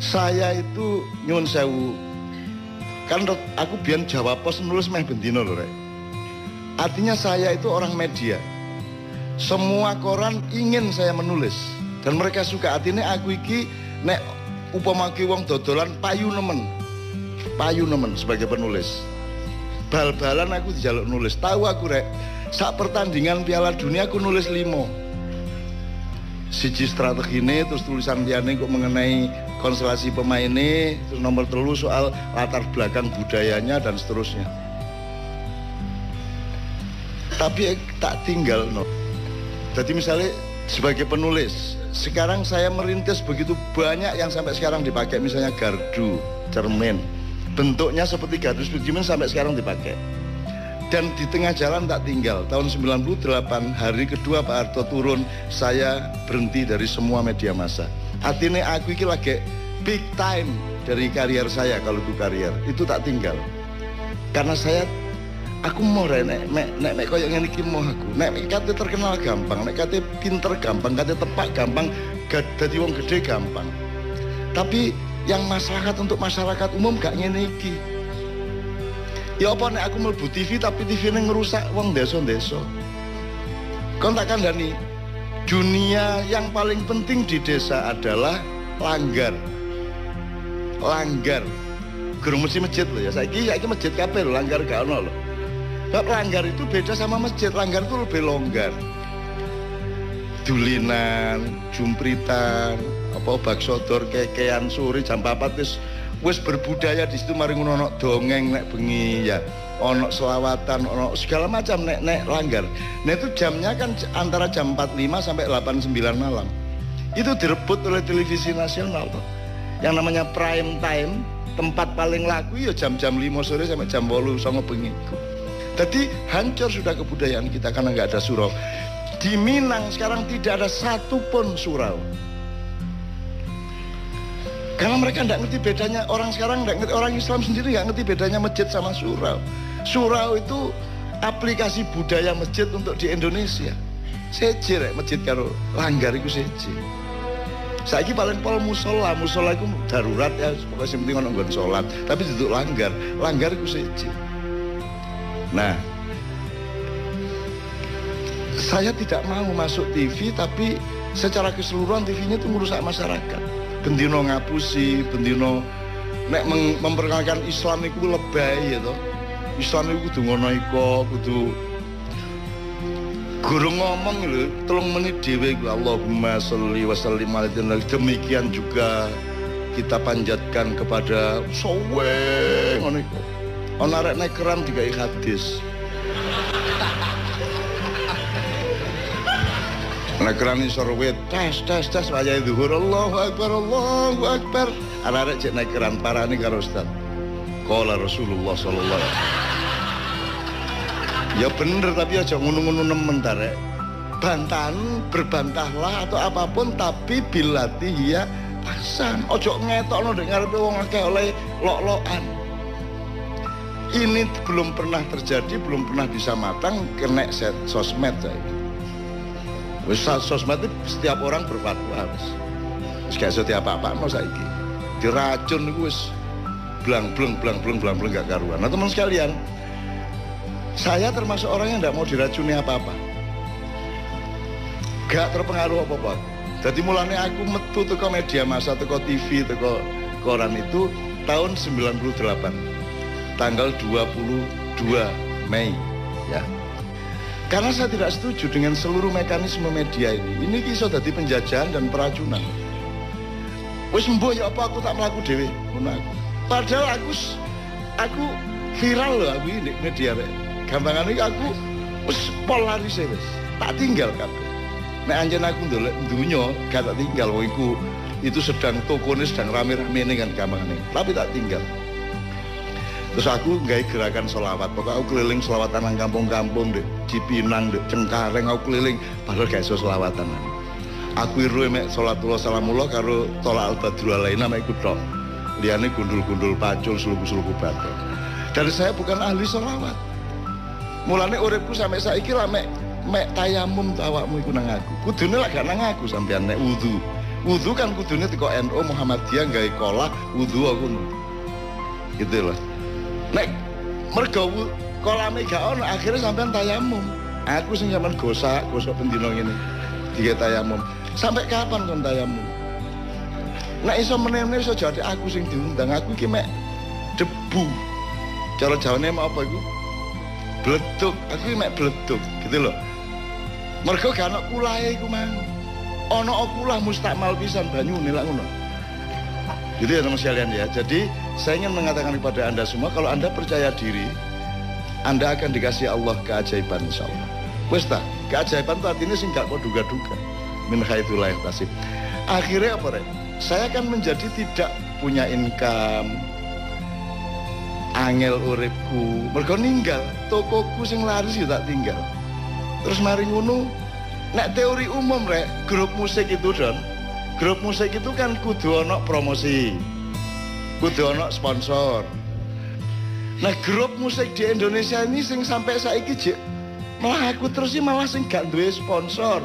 saya itu nyun sewu. Kan aku biar Jawa Pos nulis meh bendino loh rek. Artinya saya itu orang media. Semua koran ingin saya menulis. Dan mereka suka artinya aku iki nek upamaki wong dodolan payu nemen. Payu nemen sebagai penulis. Bal-balan aku dijaluk nulis. Tahu aku rek saat pertandingan piala dunia aku nulis limo siji strategi ini terus tulisan liane kok mengenai konstelasi pemain ini nomor telu soal latar belakang budayanya dan seterusnya. Tapi tak tinggal no. Jadi misalnya sebagai penulis sekarang saya merintis begitu banyak yang sampai sekarang dipakai. Misalnya gardu cermin. Bentuknya seperti gardu cermin sampai sekarang dipakai. Dan di tengah jalan tak tinggal. Tahun 98 hari kedua Pak Harto turun saya berhenti dari semua media massa artinya aku ini lagi big time dari karier saya kalau itu karier itu tak tinggal karena saya aku mau nek nek nek nek koyo ngene iki mau aku nek kate terkenal gampang nek kate pinter gampang kate tepak gampang dadi wong gede gampang tapi yang masyarakat untuk masyarakat umum gak ngene iki Ya apa nek aku mlebu TV tapi TV ini ngerusak wong desa-desa. Kon tak kandani. Dunia yang paling penting di desa adalah langgar. Langgar. Gurung mesti masjid loh ya. Saiki saiki masjid kabeh lho, langgar gak ono loh. Bab langgar itu beda sama masjid. Langgar itu lebih longgar. Dulinan, jumpritan, apa bakso dor kekean sore jam 4 wis wis berbudaya di situ mari ngono dongeng nek bengi ya ono selawatan ono segala macam nek nek langgar. Nah itu jamnya kan antara jam 45 sampai 89 malam. Itu direbut oleh televisi nasional tuh yang namanya prime time tempat paling laku ya jam-jam 5 sore sampai jam 8 sama bengi jadi hancur sudah kebudayaan kita karena nggak ada surau. Di Minang sekarang tidak ada satupun surau. Karena mereka tidak ngerti bedanya orang sekarang tidak ngerti orang Islam sendiri nggak ngerti bedanya masjid sama surau. Surau itu aplikasi budaya masjid untuk di Indonesia. Seje rek masjid karo langgar itu seje. Saiki paling pol musola, musola itu darurat ya, pokoknya yang penting orang sholat. Tapi itu langgar, langgar itu seje. Nah, saya tidak mau masuk TV, tapi secara keseluruhan TV-nya itu merusak masyarakat bendino ngapusi, bendino nek memperkenalkan Islam itu lebay toh. Islam itu kudu ngono iko, kudu guru ngomong lho, tolong menit dhewe Allahumma sholli wa sallim demikian juga kita panjatkan kepada sowe ngono iku. Ana arek nek keram digawe hadis. Nakrani sorwet tes tes tes wajah zuhur Allahu Akbar Allahu Akbar. Anak-anak cek nakran parani karo Ustaz. Kala Rasulullah Sallallahu Ya bener tapi aja ngunu-ngunu nemen tarek Bantahan berbantahlah atau apa pun tapi bilati ya pasan ojo ngetok no dengar wong akeh oleh lok-lokan ini belum pernah terjadi belum pernah bisa matang kena set sosmed saya Wis sosmed setiap orang berfatwa wis. Setiap apa-apa no saiki. Diracun iku wis blang blang blang blang blang blang gak karuan. Nah teman sekalian, saya termasuk orang yang tidak mau diracuni apa-apa. Gak terpengaruh apa-apa. Jadi mulanya aku metu ke media masa, ke TV, ke koran itu tahun 98. Tanggal 22 Mei. Ya. Karena saya tidak setuju dengan seluruh mekanisme media ini. Ini kisah dari penjajahan dan peracunan. Wes mbok ya apa aku tak melaku dewi. Padahal aku aku viral loh aku ini media rek. Gampangan ini aku wes polaris ya wes. Tak tinggal kan. Nek anjen aku ndolek dunya gak tak tinggal wong iku itu sedang tokonya sedang rame-rame kan gampangan Tapi tak tinggal. Terus aku nggak gerakan sholawat, pokoknya aku keliling sholawatan nang kampung-kampung deh, Cipinang deh, Cengkareng aku keliling, padahal gak iso sholawatan. Aku iru emek sholatullah salamullah karo tolak al-badru alaina mek iku tok. Liyane gundul-gundul pacul suluku-suluku batu. Dan saya bukan ahli sholawat. Mulane uripku sampai saiki lah mek mek tayamum awakmu iku nang aku. Kudune lah gak nang aku sampean nek wudu. Wudu kan kudunya teko NU Muhammadiyah gawe kolah wudu aku. Gitu loh. Nek mergo kolame gak ono akhirnya sampean tayamum. Aku sing sampean gosak, gosok pendino ngene. Tiga tayamum. Sampai kapan kon tayamum? Nek iso meneh-meneh iso jadi aku sing diundang, aku iki mek debu. Cara jawane apa iku? Bleduk, aku iki mek bleduk, gitu loh. Mergo gak ono kulahe iku mang. Ono okulah mustakmal pisan banyu lak ngono. Gitu ya teman sekalian ya. Jadi saya ingin mengatakan kepada Anda semua kalau Anda percaya diri, Anda akan dikasih Allah keajaiban insya Allah. Wes ta, keajaiban itu artinya sih nggak kok duga-duga. Min haitsulah tasib. Akhirnya apa rek? Saya akan menjadi tidak punya income, angel uripku mergo ninggal tokoku sing laris ya tak tinggal. Terus mari ngono nek teori umum rek grup musik itu don. Grup musik itu kan kudu ono promosi kudu ono sponsor. Nah grup musik di Indonesia ini sing sampai saiki jek malah aku terus sih malah sing gak duwe sponsor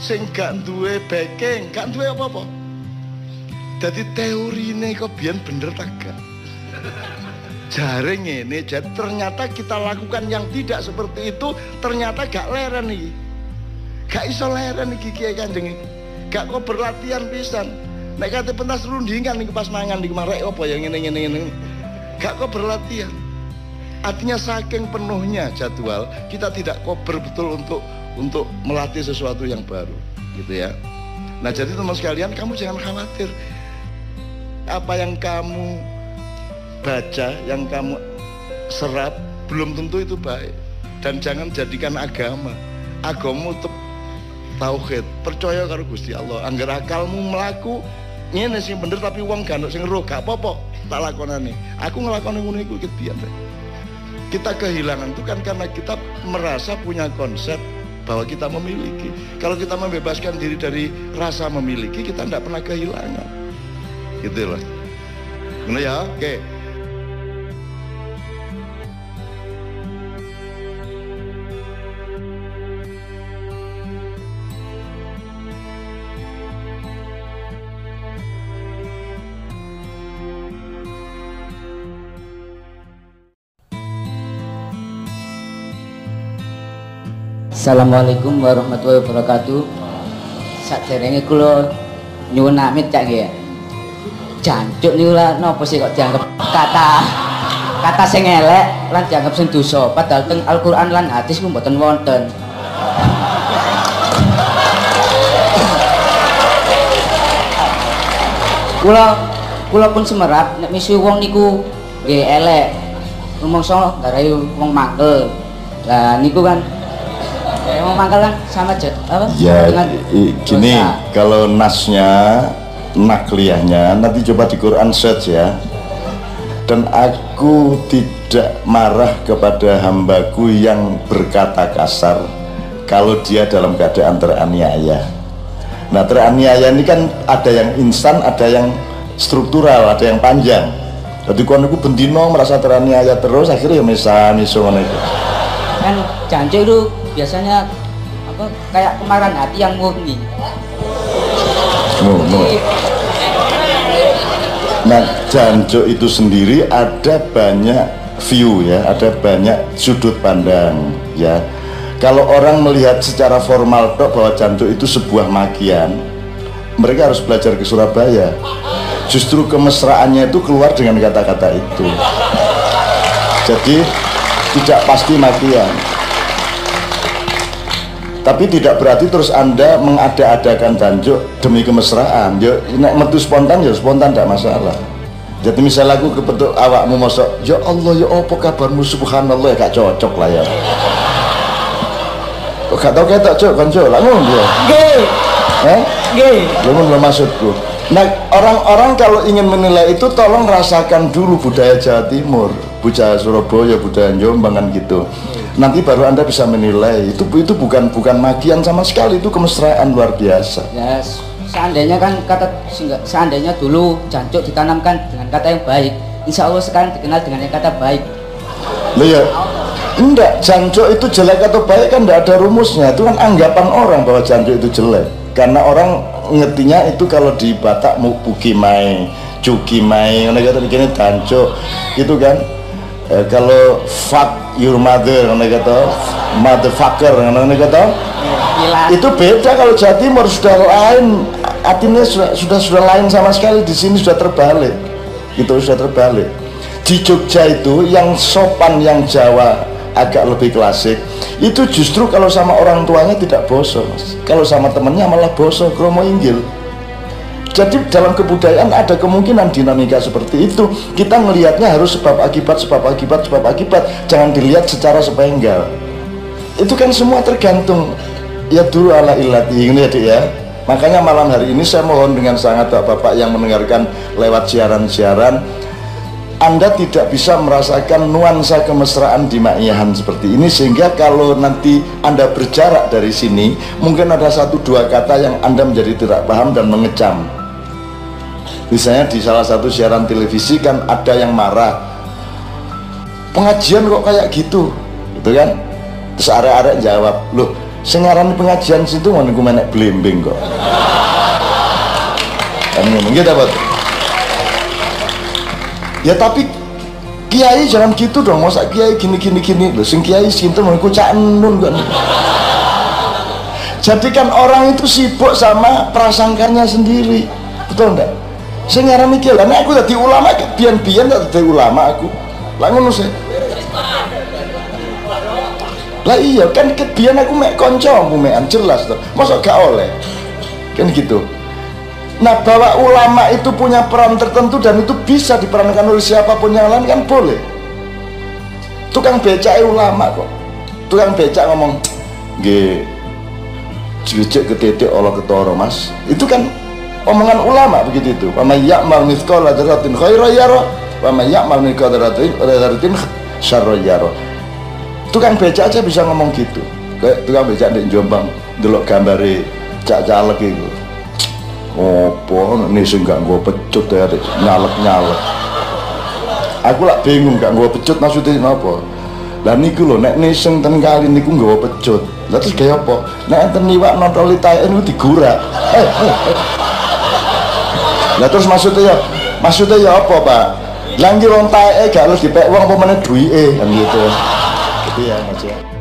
sing gak duwe backing gak duwe apa-apa. Jadi teori ini kok bener tak jaring ini jadi ternyata kita lakukan yang tidak seperti itu ternyata gak leren nih gak iso leren nih kiai kanjeng iki. Gak kok berlatihan pisan. Nek kate pentas rundingan nih pas mangan nih marek apa yang ini ini ini gak kok berlatihan. Artinya saking penuhnya jadwal kita tidak kober betul untuk untuk melatih sesuatu yang baru gitu ya. Nah jadi teman sekalian kamu jangan khawatir. Apa yang kamu baca yang kamu serap belum tentu itu baik. Dan jangan jadikan agama. Agama tetap tauhid. Percaya karo Gusti Allah. Anggar akalmu melaku ini sih bener tapi uang gandok sing roh gak apa-apa. Tak lakonane aku ngelakoni ngono iku kita kehilangan itu kan karena kita merasa punya konsep bahwa kita memiliki. Kalau kita membebaskan diri dari rasa memiliki kita tidak pernah kehilangan. Gitu loh. Ya, oke. Okay. Assalamualaikum warahmatullahi wabarakatuh. Sakderenge kula nyuwun amit cak nggih. Jancuk niku lah napa sih kok dianggap kata kata sing elek lan dianggap sing dosa padahal teng Al-Qur'an lan hadis ku mboten wonten. Kula kula pun semerap nek misi wong niku nggih elek. Rumangsa garai wong mangkel. Lah niku kan Emang mangkal kan sama apa? Ya, dengan gini dosa. kalau nasnya nakliyahnya nanti coba di Quran search ya. Dan aku tidak marah kepada hambaku yang berkata kasar kalau dia dalam keadaan teraniaya. Nah teraniaya ini kan ada yang instan, ada yang struktural, ada yang panjang. Jadi kalau aku bendino merasa teraniaya terus akhirnya ya misal misalnya itu. Kan janji itu biasanya apa kayak kemarahan hati yang murni. Oh, nah janjo itu sendiri ada banyak view ya ada banyak sudut pandang ya. Kalau orang melihat secara formal tok bahwa janjo itu sebuah magian mereka harus belajar ke Surabaya. Justru kemesraannya itu keluar dengan kata-kata itu. Jadi tidak pasti magian tapi tidak berarti terus anda mengada-adakan tanjuk demi kemesraan. Ya nek metu spontan ya spontan tidak masalah. Jadi misalnya aku kepetuk awakmu masuk ya Allah ya apa kabarmu? Subhanallah ya gak cocok lah ya. Kok gak tau ketok cok kan cok lah ngono dia. Gay eh gay belum maksudku. Nah orang-orang kalau ingin menilai itu tolong rasakan dulu budaya Jawa Timur budaya Surabaya budaya Jombang kan gitu nanti baru anda bisa menilai. Itu itu bukan bukan magian sama sekali. Itu kemesraan luar biasa. Ya seandainya kan kata seandainya dulu jancuk ditanamkan dengan kata yang baik insya Allah sekarang dikenal dengan yang kata baik. Loh ya enggak jancuk itu jelek atau baik kan enggak ada rumusnya. Itu kan anggapan orang bahwa jancuk itu jelek. Karena orang ngertinya itu kalau di Batak mau puki mai cuki mai ngono kata begini gitu kan e, kalau fuck your mother ngono kata. Motherfucker ngono kata. Itu beda kalau Jawa Timur sudah lain. Artinya sudah, sudah sudah lain sama sekali. Di sini sudah terbalik. Itu sudah terbalik. Di Jogja itu yang sopan yang Jawa agak lebih klasik itu justru kalau sama orang tuanya tidak boso mas. Kalau sama temennya malah boso kromo inggil jadi dalam kebudayaan ada kemungkinan dinamika seperti itu. Kita melihatnya harus sebab akibat sebab akibat sebab akibat. Jangan dilihat secara sepenggal. Itu kan semua tergantung. Ya dulu ala ilati ini ya ya. Makanya malam hari ini saya mohon dengan sangat bapak-bapak yang mendengarkan lewat siaran-siaran anda tidak bisa merasakan nuansa kemesraan di Ma'iyahan seperti ini sehingga kalau nanti Anda berjarak dari sini mungkin ada satu dua kata yang Anda menjadi tidak paham dan mengecam misalnya di salah satu siaran televisi kan ada yang marah. Pengajian kok kayak gitu? Gitu kan? Terus arek-arek jawab loh sengaran pengajian situ mau gue menek blimbing kok. Kan ngomong gitu ya tapi kiai jangan gitu dong masa kiai gini gini. Gini loh sing kiai sinten mau cak nun kan jadikan orang itu sibuk sama prasangkanya sendiri. Betul enggak saya ngarang mikir lah aku tadi ulama bian-bian tadi ulama aku lah ngono sih lah iya kan bian aku mek konco aku mekan jelas tuh masa gak oleh kan gitu Nah bahwa ulama itu punya peran tertentu dan itu bisa diperankan oleh siapa pun yang lain kan boleh. Tukang becak ulama kok. Tukang becak ngomong, g cicik ketitik Allah ketoro mas. Itu kan omongan ulama begitu itu. Wa may ya'mal mithqala dzarratin khairan yara wa may ya'mal mithqala dzarratin syarran yara. Tukang becak aja bisa ngomong gitu. Kayak tukang becak di Jombang delok gambare cak caleg itu. Opo nih sing gak gue pecut ya nyalek nyalek aku lah bingung gak gue pecut maksudnya apa lah niku lho nek niseng ten kali niku gue pecut. Lah terus kayak apa? Nek enten niwak nontroli taen itu digurak lah terus maksudnya ya maksudnya ya apa pak? Lagi wong tae gak harus dipek wong apa mana duit kan gitu. Gitu ya maksudnya